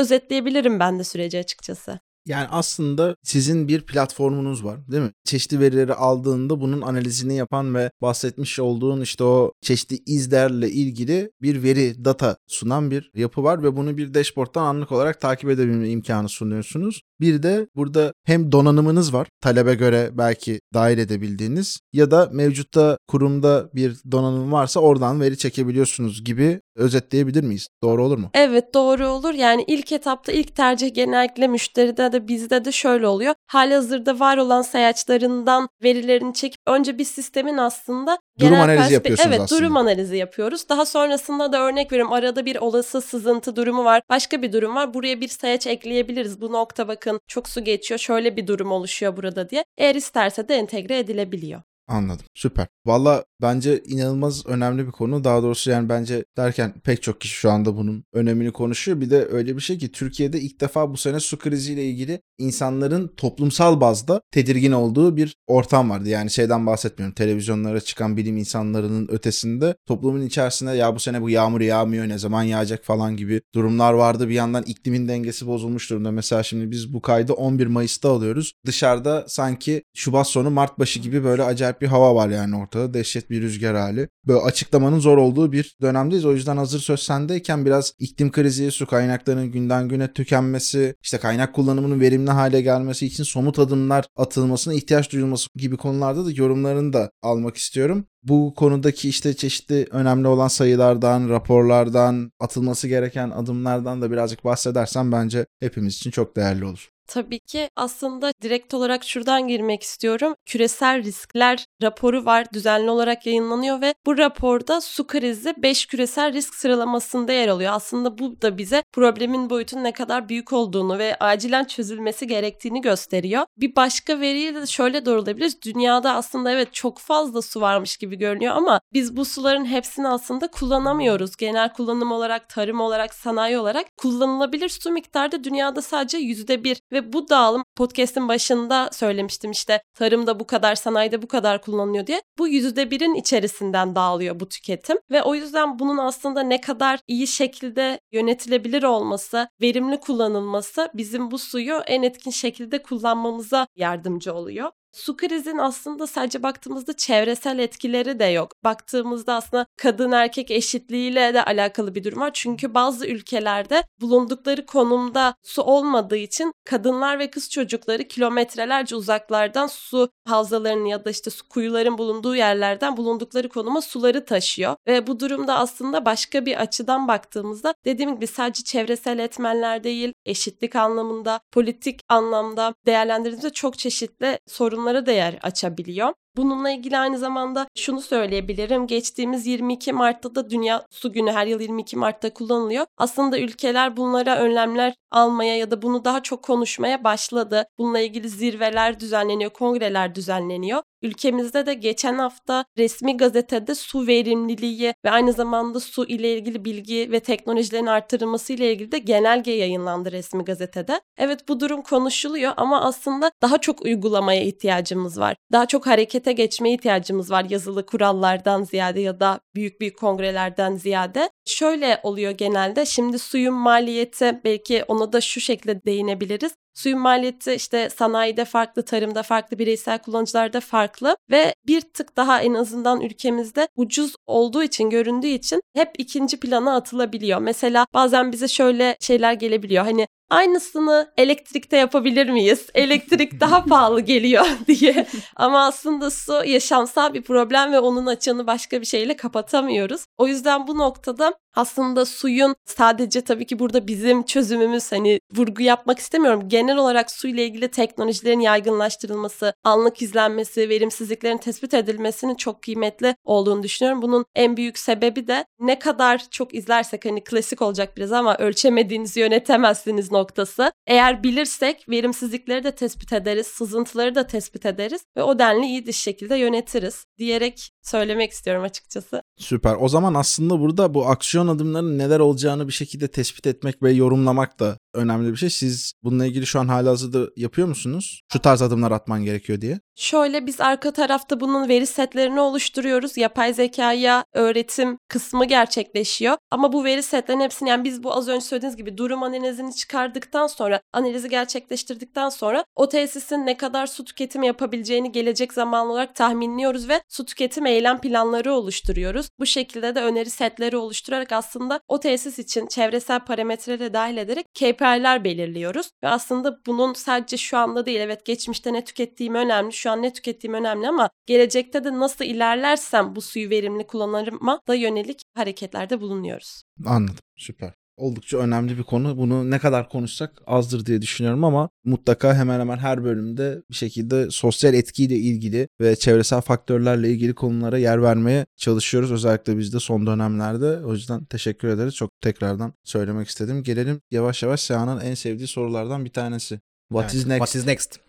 özetleyebilirim ben de süreci açıkçası. Yani aslında sizin bir platformunuz var değil mi? Çeşitli verileri aldığında bunun analizini yapan ve bahsetmiş olduğun işte o çeşitli izlerle ilgili bir veri data sunan bir yapı var ve bunu bir dashboard'dan anlık olarak takip edebilme imkanı sunuyorsunuz. Bir de burada hem donanımınız var talebe göre belki dahil edebildiğiniz ya da mevcutta kurumda bir donanım varsa oradan veri çekebiliyorsunuz gibi özetleyebilir miyiz? Doğru olur mu? Evet doğru olur. Yani ilk etapta ilk tercih genellikle müşteride de bizde de şöyle oluyor. Halihazırda var olan sayaçlarından verilerini çekip önce bir sistemin aslında Durum genel analizi yapıyorsunuz Evet aslında. durum analizi yapıyoruz. Daha sonrasında da örnek veriyorum arada bir olası sızıntı durumu var. Başka bir durum var. Buraya bir sayaç ekleyebiliriz. Bu nokta bakın çok su geçiyor. Şöyle bir durum oluşuyor burada diye. Eğer isterse de entegre edilebiliyor. Anladım. Süper. Valla bence inanılmaz önemli bir konu. Daha doğrusu yani bence derken pek çok kişi şu anda bunun önemini konuşuyor. Bir de öyle bir şey ki Türkiye'de ilk defa bu sene su kriziyle ilgili insanların toplumsal bazda tedirgin olduğu bir ortam vardı. Yani şeyden bahsetmiyorum. Televizyonlara çıkan bilim insanlarının ötesinde toplumun içerisinde ya bu sene bu yağmur yağmıyor ne zaman yağacak falan gibi durumlar vardı. Bir yandan iklimin dengesi bozulmuş durumda. Mesela şimdi biz bu kaydı 11 Mayıs'ta alıyoruz. Dışarıda sanki Şubat sonu Mart başı gibi böyle acayip bir hava var yani ortada. Dehşet bir rüzgar hali. Böyle açıklamanın zor olduğu bir dönemdeyiz. O yüzden hazır söz sendeyken biraz iklim krizi, su kaynaklarının günden güne tükenmesi, işte kaynak kullanımının verimli hale gelmesi için somut adımlar atılmasına ihtiyaç duyulması gibi konularda da yorumlarını da almak istiyorum. Bu konudaki işte çeşitli önemli olan sayılardan, raporlardan, atılması gereken adımlardan da birazcık bahsedersen bence hepimiz için çok değerli olur. Tabii ki aslında direkt olarak şuradan girmek istiyorum. Küresel riskler raporu var, düzenli olarak yayınlanıyor ve bu raporda su krizi 5 küresel risk sıralamasında yer alıyor. Aslında bu da bize problemin boyutunun ne kadar büyük olduğunu ve acilen çözülmesi gerektiğini gösteriyor. Bir başka veriyle de şöyle doğrulabiliriz. Dünyada aslında evet çok fazla su varmış gibi görünüyor ama biz bu suların hepsini aslında kullanamıyoruz. Genel kullanım olarak, tarım olarak, sanayi olarak kullanılabilir su miktarı da dünyada sadece %1 ve bu dağılım podcast'in başında söylemiştim işte tarımda bu kadar, sanayide bu kadar kullanılıyor diye. Bu %1'in içerisinden dağılıyor bu tüketim ve o yüzden bunun aslında ne kadar iyi şekilde yönetilebilir olması, verimli kullanılması bizim bu suyu en etkin şekilde kullanmamıza yardımcı oluyor. Su krizinin aslında sadece baktığımızda çevresel etkileri de yok. Baktığımızda aslında kadın erkek eşitliğiyle de alakalı bir durum var. Çünkü bazı ülkelerde bulundukları konumda su olmadığı için kadınlar ve kız çocukları kilometrelerce uzaklardan su havzalarının ya da işte su kuyuların bulunduğu yerlerden bulundukları konuma suları taşıyor. Ve bu durumda aslında başka bir açıdan baktığımızda dediğim gibi sadece çevresel etmenler değil, eşitlik anlamında, politik anlamda değerlendirdiğimizde çok çeşitli sorunlara da yer açabiliyor. Bununla ilgili aynı zamanda şunu söyleyebilirim. Geçtiğimiz 22 Mart'ta da Dünya Su Günü her yıl 22 Mart'ta kullanılıyor. Aslında ülkeler bunlara önlemler almaya ya da bunu daha çok konuşmaya başladı. Bununla ilgili zirveler düzenleniyor, kongreler düzenleniyor. Ülkemizde de geçen hafta resmi gazetede su verimliliği ve aynı zamanda su ile ilgili bilgi ve teknolojilerin artırılması ile ilgili de genelge yayınlandı resmi gazetede. Evet bu durum konuşuluyor ama aslında daha çok uygulamaya ihtiyacımız var. Daha çok harekete geçmeye ihtiyacımız var yazılı kurallardan ziyade ya da büyük büyük kongrelerden ziyade. Şöyle oluyor genelde. Şimdi suyun maliyeti belki ona da şu şekilde değinebiliriz. Suyun maliyeti işte sanayide farklı, tarımda farklı, bireysel kullanıcılarda farklı ve bir tık daha en azından ülkemizde ucuz olduğu için, göründüğü için hep ikinci plana atılabiliyor. Mesela bazen bize şöyle şeyler gelebiliyor. Hani aynısını elektrikte yapabilir miyiz? Elektrik daha pahalı geliyor diye. Ama aslında su yaşamsal bir problem ve onun açığını başka bir şeyle kapatamıyoruz. O yüzden bu noktada aslında suyun sadece tabii ki burada bizim çözümümüz hani vurgu yapmak istemiyorum. Genel olarak suyla ilgili teknolojilerin yaygınlaştırılması, anlık izlenmesi, verimsizliklerin tespit edilmesinin çok kıymetli olduğunu düşünüyorum. Bunun en büyük sebebi de ne kadar çok izlersek hani klasik olacak biraz ama ölçemediğinizi yönetemezsiniz noktası. Eğer bilirsek verimsizlikleri de tespit ederiz, sızıntıları da tespit ederiz ve o denli iyi diş şekilde yönetiriz diyerek söylemek istiyorum açıkçası. Süper. O zaman aslında burada bu aksiyon adımlarının neler olacağını bir şekilde tespit etmek ve yorumlamak da önemli bir şey. Siz bununla ilgili şu an halihazırda yapıyor musunuz? Şu tarz adımlar atman gerekiyor diye. Şöyle biz arka tarafta bunun veri setlerini oluşturuyoruz. Yapay zekaya öğretim kısmı gerçekleşiyor. Ama bu veri setlerin hepsini yani biz bu az önce söylediğiniz gibi durum analizini çıkardıktan sonra, analizi gerçekleştirdikten sonra o tesisin ne kadar su tüketimi yapabileceğini gelecek zaman olarak tahminliyoruz ve su tüketim eylem planları oluşturuyoruz. Bu şekilde de öneri setleri oluşturarak aslında o tesis için çevresel parametreleri dahil ederek KPI'ler belirliyoruz. Ve aslında bunun sadece şu anda değil evet geçmişte ne tükettiğim önemli, şu an ne tükettiğim önemli ama gelecekte de nasıl ilerlersem bu suyu verimli kullanırıma da yönelik hareketlerde bulunuyoruz. Anladım. Süper. Oldukça önemli bir konu. Bunu ne kadar konuşsak azdır diye düşünüyorum ama mutlaka hemen hemen her bölümde bir şekilde sosyal etkiyle ilgili ve çevresel faktörlerle ilgili konulara yer vermeye çalışıyoruz. Özellikle biz de son dönemlerde. O yüzden teşekkür ederiz. Çok tekrardan söylemek istedim. Gelelim yavaş yavaş Seha'nın en sevdiği sorulardan bir tanesi. What Evet, is next? What is next?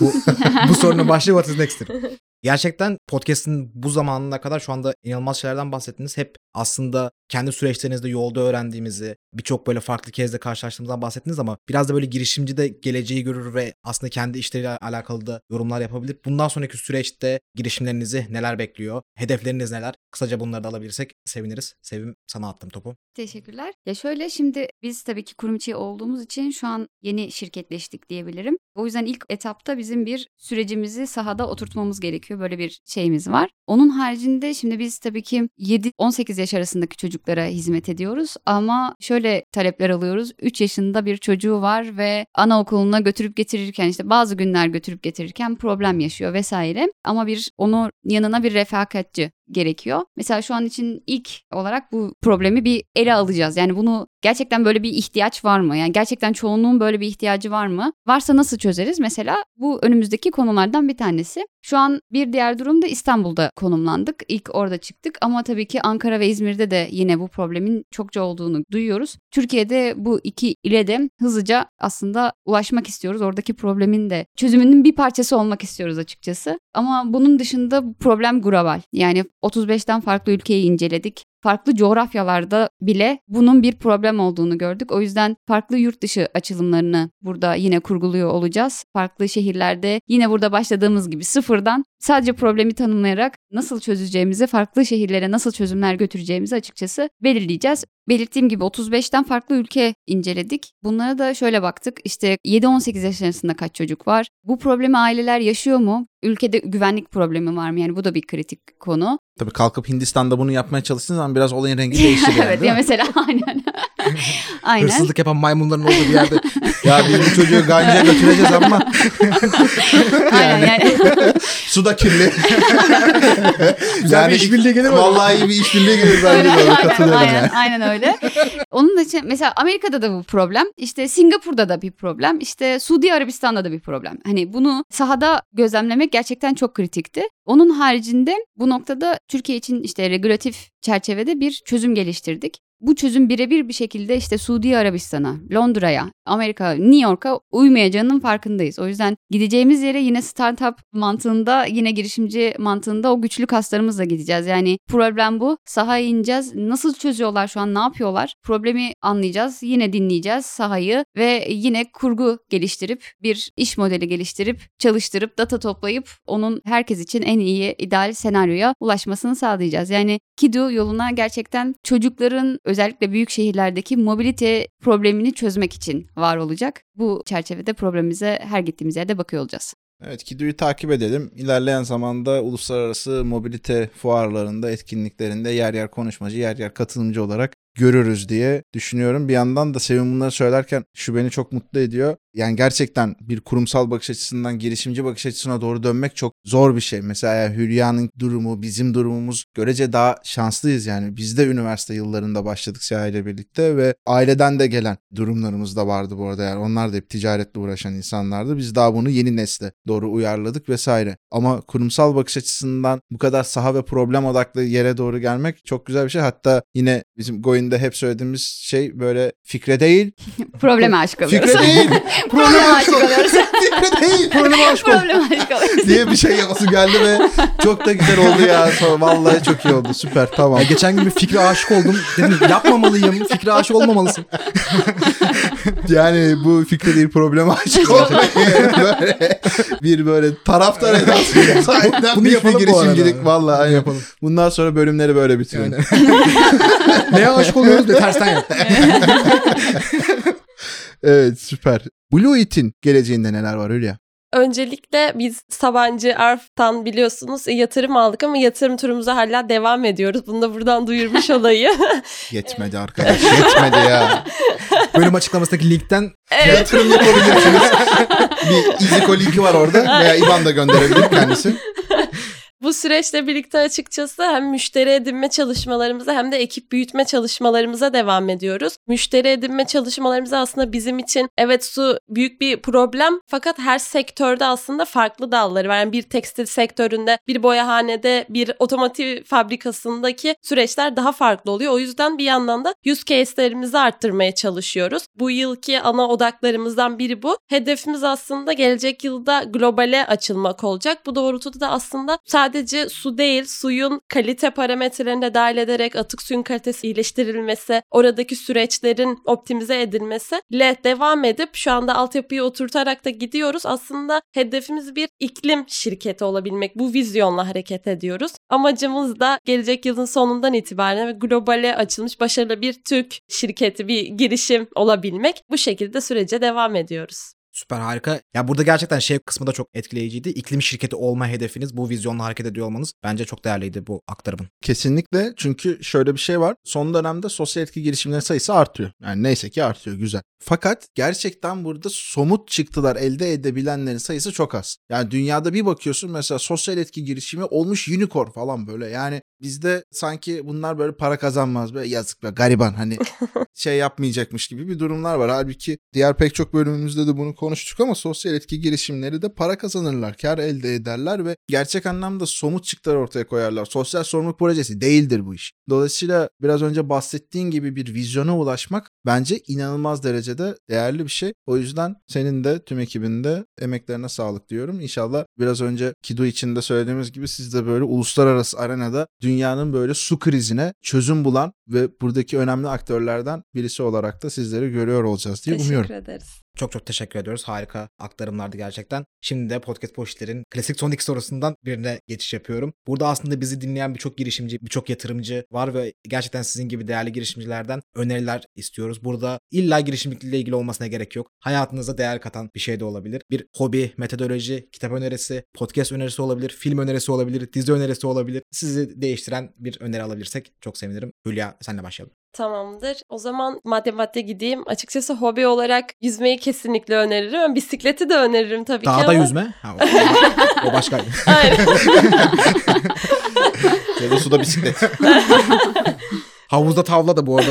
bu, bu sorunun başlığı What is next'tir. Gerçekten podcast'in bu zamanına kadar şu anda inanılmaz şeylerden bahsettiniz. Hep aslında kendi süreçlerinizde yolda öğrendiğimizi, birçok böyle farklı kezde karşılaştığımızdan bahsettiniz ama biraz da böyle girişimci de geleceği görür ve aslında kendi işleriyle alakalı da yorumlar yapabilir. Bundan sonraki süreçte girişimlerinizi neler bekliyor? Hedefleriniz neler? Kısaca bunları da alabilirsek seviniriz. Sevim sana attım topu. Teşekkürler. Ya şöyle şimdi biz tabii ki kurum içi olduğumuz için şu an yeni şirketleştik diyebilirim. O yüzden ilk etapta bizim bir sürecimizi sahada oturtmamız gerekiyor. Böyle bir şeyimiz var. Onun haricinde şimdi biz tabii ki 7-18 yaş arasındaki çocuklara hizmet ediyoruz. Ama şöyle talepler alıyoruz. 3 yaşında bir çocuğu var ve anaokuluna götürüp getirirken işte bazı günler götürüp getirirken problem yaşıyor vesaire. Ama bir onu yanına bir refakatçi gerekiyor. Mesela şu an için ilk olarak bu problemi bir ele alacağız. Yani bunu gerçekten böyle bir ihtiyaç var mı? Yani gerçekten çoğunluğun böyle bir ihtiyacı var mı? Varsa nasıl çözeriz? Mesela bu önümüzdeki konulardan bir tanesi. Şu an bir diğer durum da İstanbul'da konumlandık. İlk orada çıktık ama tabii ki Ankara ve İzmir'de de yine bu problemin çokça olduğunu duyuyoruz. Türkiye'de bu iki ile de hızlıca aslında ulaşmak istiyoruz. Oradaki problemin de çözümünün bir parçası olmak istiyoruz açıkçası. Ama bunun dışında problem global. Yani 35'ten farklı ülkeyi inceledik farklı coğrafyalarda bile bunun bir problem olduğunu gördük. O yüzden farklı yurt dışı açılımlarını burada yine kurguluyor olacağız. Farklı şehirlerde yine burada başladığımız gibi sıfırdan sadece problemi tanımlayarak nasıl çözeceğimizi, farklı şehirlere nasıl çözümler götüreceğimizi açıkçası belirleyeceğiz. Belirttiğim gibi 35'ten farklı ülke inceledik. Bunlara da şöyle baktık. İşte 7-18 yaş arasında kaç çocuk var? Bu problemi aileler yaşıyor mu? Ülkede güvenlik problemi var mı? Yani bu da bir kritik konu. Tabii kalkıp Hindistan'da bunu yapmaya çalıştığınız zaman biraz olayın rengi değişir evet ya mesela aynen. aynen. Hırsızlık yapan maymunların olduğu bir yerde Ya biz bu çocuğu ganca götüreceğiz ama Aynen yani. su da kirli. güzel bir işbirliği gelir mi? Vallahi iyi bir işbirliği gelir bence Öyle, aynen, Katılıyorum aynen, yani. aynen öyle. Onun için mesela Amerika'da da bu problem. İşte Singapur'da da bir problem. İşte Suudi Arabistan'da da bir problem. Hani bunu sahada gözlemlemek gerçekten çok kritikti. Onun haricinde bu noktada Türkiye için işte regülatif çerçevede bir çözüm geliştirdik. Bu çözüm birebir bir şekilde işte Suudi Arabistan'a, Londra'ya, Amerika, New York'a uymayacağının farkındayız. O yüzden gideceğimiz yere yine startup mantığında, yine girişimci mantığında o güçlü kaslarımızla gideceğiz. Yani problem bu. Sahaya ineceğiz. Nasıl çözüyorlar şu an, ne yapıyorlar? Problemi anlayacağız. Yine dinleyeceğiz sahayı ve yine kurgu geliştirip bir iş modeli geliştirip çalıştırıp data toplayıp onun herkes için en iyi ideal senaryoya ulaşmasını sağlayacağız. Yani Kidu yoluna gerçekten çocukların özellikle büyük şehirlerdeki mobilite problemini çözmek için var olacak. Bu çerçevede problemimize her gittiğimiz yerde bakıyor olacağız. Evet Kidu'yu takip edelim. İlerleyen zamanda uluslararası mobilite fuarlarında, etkinliklerinde yer yer konuşmacı, yer yer katılımcı olarak görürüz diye düşünüyorum. Bir yandan da Sevim bunları söylerken şu beni çok mutlu ediyor. Yani gerçekten bir kurumsal bakış açısından girişimci bakış açısına doğru dönmek çok zor bir şey. Mesela Hülya'nın durumu, bizim durumumuz görece daha şanslıyız yani. Biz de üniversite yıllarında başladık Seha ile birlikte ve aileden de gelen durumlarımız da vardı bu arada. Yani onlar da hep ticaretle uğraşan insanlardı. Biz daha bunu yeni nesle doğru uyarladık vesaire. Ama kurumsal bakış açısından bu kadar saha ve problem odaklı yere doğru gelmek çok güzel bir şey. Hatta yine bizim Goin'de hep söylediğimiz şey böyle fikre değil. Probleme aşık oluyoruz. Fikre değil. Probleme aşık oluyoruz. değil. Probleme aşık oluyoruz. diye bir şey yapası geldi ve çok da güzel oldu ya. Sonra vallahi çok iyi oldu. Süper tamam. Ya geçen gün bir fikre aşık oldum. Dedim yapmamalıyım. Fikre aşık olmamalısın. Yani bu fikre değil probleme aşık olmayı böyle bir böyle taraftar edasıyla sahipten Bunu bir yapalım bu girişimcilik arada. vallahi. aynen. yapalım. Bundan sonra bölümleri böyle bitirelim. Yani. Neye aşık oluyoruz de tersten yap. Evet süper. Blue It'in geleceğinde neler var Hülya? Öncelikle biz Sabancı Arf'tan biliyorsunuz yatırım aldık ama yatırım turumuza hala devam ediyoruz. Bunu da buradan duyurmuş olayı. Yetmedi arkadaş yetmedi ya. Bölüm açıklamasındaki linkten evet. Yatırım yapabilirsiniz. bir İziko linki var orada veya IBAN da gönderebilir kendisi. Bu süreçle birlikte açıkçası hem müşteri edinme çalışmalarımıza hem de ekip büyütme çalışmalarımıza devam ediyoruz. Müşteri edinme çalışmalarımız aslında bizim için evet su büyük bir problem fakat her sektörde aslında farklı dalları var. Yani bir tekstil sektöründe, bir boyahanede, bir otomotiv fabrikasındaki süreçler daha farklı oluyor. O yüzden bir yandan da use case'lerimizi arttırmaya çalışıyoruz. Bu yılki ana odaklarımızdan biri bu. Hedefimiz aslında gelecek yılda globale açılmak olacak. Bu doğrultuda da aslında sadece su değil, suyun kalite parametrelerini de dahil ederek atık suyun kalitesi iyileştirilmesi, oradaki süreçlerin optimize edilmesi ile devam edip şu anda altyapıyı oturtarak da gidiyoruz. Aslında hedefimiz bir iklim şirketi olabilmek. Bu vizyonla hareket ediyoruz. Amacımız da gelecek yılın sonundan itibaren globale açılmış başarılı bir Türk şirketi, bir girişim olabilmek. Bu şekilde sürece devam ediyoruz. Süper harika. Ya burada gerçekten şey kısmı da çok etkileyiciydi. İklim şirketi olma hedefiniz, bu vizyonla hareket ediyor olmanız bence çok değerliydi bu aktarımın. Kesinlikle çünkü şöyle bir şey var. Son dönemde sosyal etki girişimleri sayısı artıyor. Yani neyse ki artıyor güzel. Fakat gerçekten burada somut çıktılar elde edebilenlerin sayısı çok az. Yani dünyada bir bakıyorsun mesela sosyal etki girişimi olmuş unicorn falan böyle. Yani bizde sanki bunlar böyle para kazanmaz böyle yazık be gariban hani şey yapmayacakmış gibi bir durumlar var. Halbuki diğer pek çok bölümümüzde de bunu konuştuk ama sosyal etki girişimleri de para kazanırlar, kar elde ederler ve gerçek anlamda somut çıktılar ortaya koyarlar. Sosyal sorumluluk projesi değildir bu iş. Dolayısıyla biraz önce bahsettiğin gibi bir vizyona ulaşmak bence inanılmaz derecede değerli bir şey. O yüzden senin de tüm ekibinde emeklerine sağlık diyorum. İnşallah biraz önce Kido için de söylediğimiz gibi siz de böyle uluslararası arenada dünyanın böyle su krizine çözüm bulan ve buradaki önemli aktörlerden birisi olarak da sizleri görüyor olacağız diye Teşekkür umuyorum. ederiz. Çok çok teşekkür ediyoruz. Harika aktarımlardı gerçekten. Şimdi de Podcast Poşitler'in klasik son iki sorusundan birine geçiş yapıyorum. Burada aslında bizi dinleyen birçok girişimci, birçok yatırımcı var ve gerçekten sizin gibi değerli girişimcilerden öneriler istiyoruz. Burada illa girişimcilikle ilgili olmasına gerek yok. Hayatınıza değer katan bir şey de olabilir. Bir hobi, metodoloji, kitap önerisi, podcast önerisi olabilir, film önerisi olabilir, dizi önerisi olabilir. Sizi değiştiren bir öneri alabilirsek çok sevinirim. Hülya senle başlayalım. Tamamdır. O zaman madde madde gideyim. Açıkçası hobi olarak yüzmeyi kesinlikle öneririm. Bisikleti de öneririm tabii ki Dağda ama... yüzme. Ha, o, o başka. Aynen. Ya da suda bisiklet. Havuzda tavla da bu arada.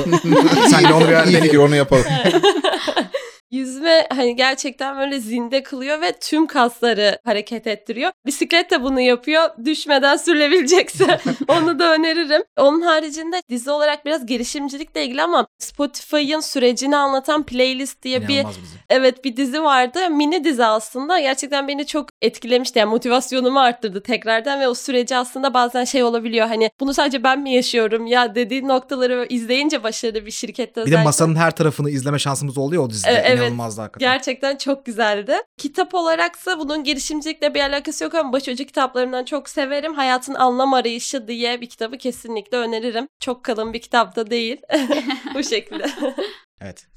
Sen de onu bir fikir onu yapalım. yüzme hani gerçekten böyle zinde kılıyor ve tüm kasları hareket ettiriyor. Bisiklet de bunu yapıyor. Düşmeden sürülebilecekse onu da öneririm. Onun haricinde dizi olarak biraz girişimcilikle ilgili ama Spotify'ın sürecini anlatan playlist diye bir İnanılmaz bizim. Evet bir dizi vardı. Mini dizi aslında. Gerçekten beni çok etkilemişti. Yani motivasyonumu arttırdı tekrardan ve o süreci aslında bazen şey olabiliyor. Hani bunu sadece ben mi yaşıyorum ya dediğin noktaları izleyince başarılı bir şirkette Bir de özellikle. masanın her tarafını izleme şansımız oluyor o dizide. E, evet. İnanılmazdı hakikaten. Gerçekten çok güzeldi. Kitap olaraksa bunun girişimcilikle bir alakası yok ama başucu kitaplarından çok severim. Hayatın Anlam Arayışı diye bir kitabı kesinlikle öneririm. Çok kalın bir kitap da değil. Bu şekilde. Evet.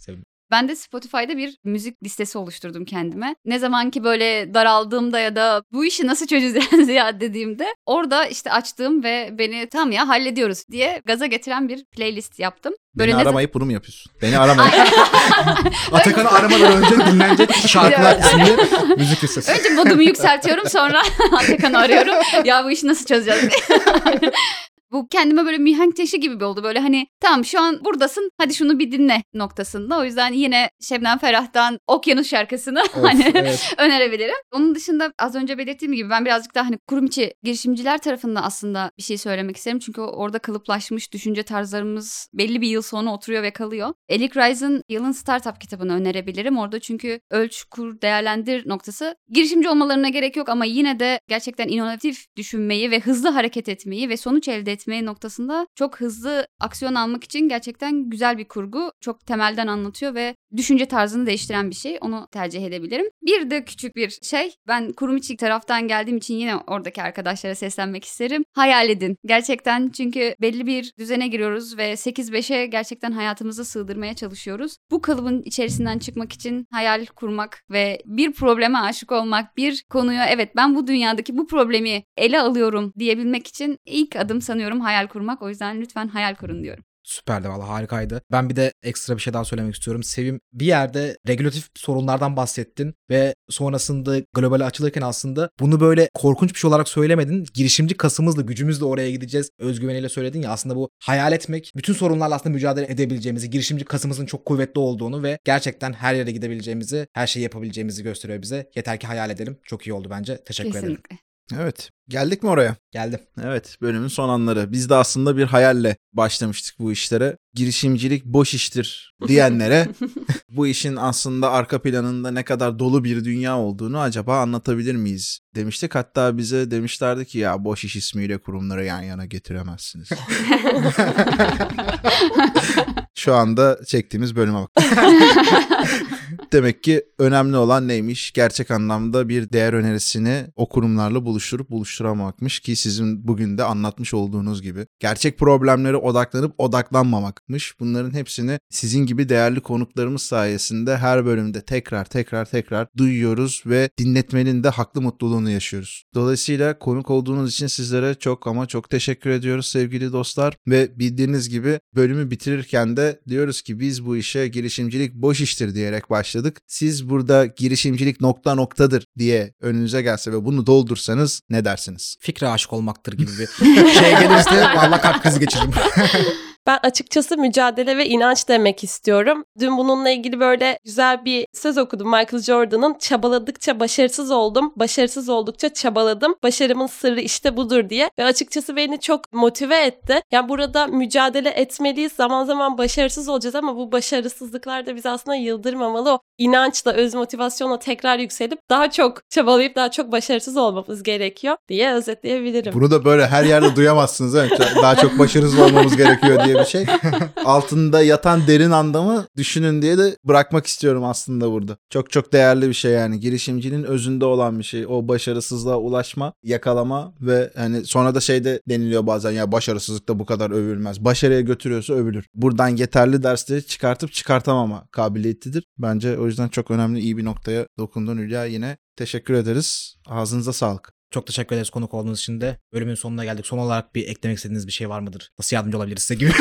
Ben de Spotify'da bir müzik listesi oluşturdum kendime. Ne zaman ki böyle daraldığımda ya da bu işi nasıl çözeceğiz ya dediğimde orada işte açtığım ve beni tam ya hallediyoruz diye gaza getiren bir playlist yaptım. Beni ne zaman- aramayıp bunu mu yapıyorsun? Beni aramayın. Atakan'ı aramadan önce dinlenecek şarkılar isimli müzik listesi. Önce modumu yükseltiyorum sonra Atakan'ı arıyorum. Ya bu işi nasıl çözeceğiz. Bu kendime böyle mihenk taşı gibi bir oldu. Böyle hani tamam şu an buradasın hadi şunu bir dinle noktasında. O yüzden yine Şebnem Ferah'tan Okyanus şarkısını Of, hani evet. önerebilirim. Onun dışında az önce belirttiğim gibi ben birazcık daha hani kurum içi girişimciler tarafında aslında bir şey söylemek isterim. Çünkü orada kalıplaşmış düşünce tarzlarımız belli bir yıl sonra oturuyor ve kalıyor. Elik Rice'ın Yılın Startup kitabını önerebilirim. Orada çünkü ölç, kur, değerlendir noktası girişimci olmalarına gerek yok ama yine de gerçekten inovatif düşünmeyi ve hızlı hareket etmeyi ve sonuç elde etmeyi noktasında çok hızlı aksiyon almak için gerçekten güzel bir kurgu. Çok temelden anlatıyor ve düşünce tarzını değiştiren bir şey. Onu tercih edebilirim. Bir de küçük bir şey. Ben kurum içi taraftan geldiğim için yine oradaki arkadaşlara seslenmek isterim. Hayal edin. Gerçekten çünkü belli bir düzene giriyoruz ve 8-5'e gerçekten hayatımızı sığdırmaya çalışıyoruz. Bu kalıbın içerisinden çıkmak için hayal kurmak ve bir probleme aşık olmak, bir konuya evet ben bu dünyadaki bu problemi ele alıyorum diyebilmek için ilk adım sanıyorum hayal kurmak. O yüzden lütfen hayal kurun diyorum. Süperdi valla harikaydı. Ben bir de ekstra bir şey daha söylemek istiyorum. Sevim bir yerde regülatif sorunlardan bahsettin ve sonrasında globale açılırken aslında bunu böyle korkunç bir şey olarak söylemedin. Girişimci kasımızla gücümüzle oraya gideceğiz özgüveniyle söyledin ya aslında bu hayal etmek bütün sorunlarla aslında mücadele edebileceğimizi, girişimci kasımızın çok kuvvetli olduğunu ve gerçekten her yere gidebileceğimizi, her şeyi yapabileceğimizi gösteriyor bize. Yeter ki hayal edelim. Çok iyi oldu bence. Teşekkür ederim. Kesinlikle. Evet. Geldik mi oraya? Geldim. Evet bölümün son anları. Biz de aslında bir hayalle başlamıştık bu işlere. Girişimcilik boş iştir diyenlere bu işin aslında arka planında ne kadar dolu bir dünya olduğunu acaba anlatabilir miyiz demiştik. Hatta bize demişlerdi ki ya boş iş ismiyle kurumları yan yana getiremezsiniz. Şu anda çektiğimiz bölüme bak. Demek ki önemli olan neymiş? Gerçek anlamda bir değer önerisini o kurumlarla buluşturup buluşturamamakmış ki sizin bugün de anlatmış olduğunuz gibi. Gerçek problemlere odaklanıp odaklanmamakmış. Bunların hepsini sizin gibi değerli konuklarımız sayesinde her bölümde tekrar tekrar tekrar duyuyoruz ve dinletmenin de haklı mutluluğunu yaşıyoruz. Dolayısıyla konuk olduğunuz için sizlere çok ama çok teşekkür ediyoruz sevgili dostlar ve bildiğiniz gibi bölümü bitirirken de diyoruz ki biz bu işe girişimcilik boş iştir diyerek başladık. Siz burada girişimcilik nokta noktadır diye önünüze gelse ve bunu doldursanız ne dersiniz? Fikre aşık olmaktır gibi bir şey gelirse valla kalp krizi geçiririm. Ben açıkçası mücadele ve inanç demek istiyorum. Dün bununla ilgili böyle güzel bir söz okudum Michael Jordan'ın. Çabaladıkça başarısız oldum, başarısız oldukça çabaladım. Başarımın sırrı işte budur diye. Ve açıkçası beni çok motive etti. Yani burada mücadele etmeliyiz. Zaman zaman başarısız olacağız ama bu başarısızlıklar da bizi aslında yıldırmamalı. O inançla, öz motivasyonla tekrar yükselip daha çok çabalayıp daha çok başarısız olmamız gerekiyor diye özetleyebilirim. Bunu da böyle her yerde duyamazsınız. Daha çok başarısız olmamız gerekiyor diye bir şey. Altında yatan derin anlamı düşünün diye de bırakmak istiyorum aslında burada. Çok çok değerli bir şey yani. Girişimcinin özünde olan bir şey. O başarısızlığa ulaşma, yakalama ve hani sonra da şeyde deniliyor bazen ya başarısızlık da bu kadar övülmez. Başarıya götürüyorsa övülür. Buradan yeterli dersleri çıkartıp çıkartamama kabiliyetidir. Bence o yüzden çok önemli iyi bir noktaya dokundun Hülya yine. Teşekkür ederiz. Ağzınıza sağlık. Çok teşekkür ederiz konuk olduğunuz için de. Bölümün sonuna geldik. Son olarak bir eklemek istediğiniz bir şey var mıdır? Nasıl yardımcı olabiliriz size gibi?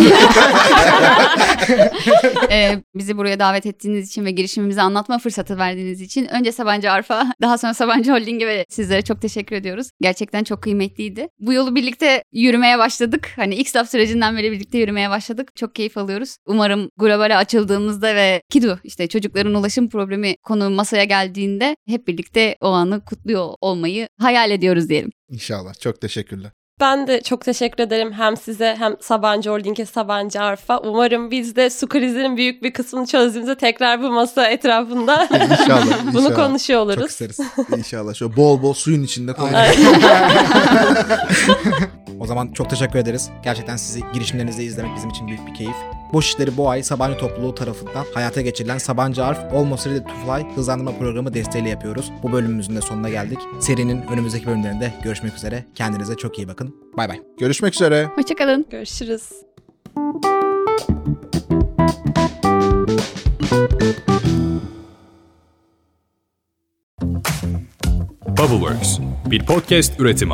Ee, bizi buraya davet ettiğiniz için ve girişimimizi anlatma fırsatı verdiğiniz için önce Sabancı Arf'a, daha sonra Sabancı Holding'e ve sizlere çok teşekkür ediyoruz. Gerçekten çok kıymetliydi. Bu yolu birlikte yürümeye başladık. Hani ilk stop sürecinden beri birlikte yürümeye başladık. Çok keyif alıyoruz. Umarım globale açıldığımızda ve KIDU işte çocukların ulaşım problemi konu masaya geldiğinde hep birlikte o anı kutluyor olmayı hayal ediyoruz diyelim. İnşallah. Çok teşekkürler. Ben de çok teşekkür ederim hem size hem Sabancı Holding'e Sabancı Arf'a. Umarım biz de su krizinin büyük bir kısmını çözdüğümüzde tekrar bu masa etrafında İnşallah. bunu inşallah. konuşuyor Çok oluruz. isteriz. İnşallah. Şöyle bol bol suyun içinde konuşalım. O zaman çok teşekkür ederiz. Gerçekten sizi girişimlerinizde izlemek bizim için büyük bir keyif. Boş işleri bu ay Sabancı topluluğu tarafından hayata geçirilen Sabancı Arf Almost Ready to Fly hızlandırma programı desteğiyle yapıyoruz. Bu bölümümüzün de sonuna geldik. Serinin önümüzdeki bölümlerinde görüşmek üzere. Kendinize çok iyi bakın. Bay bay. Görüşmek üzere. Hoşçakalın. Görüşürüz. Bubbleworks bir podcast üretimi.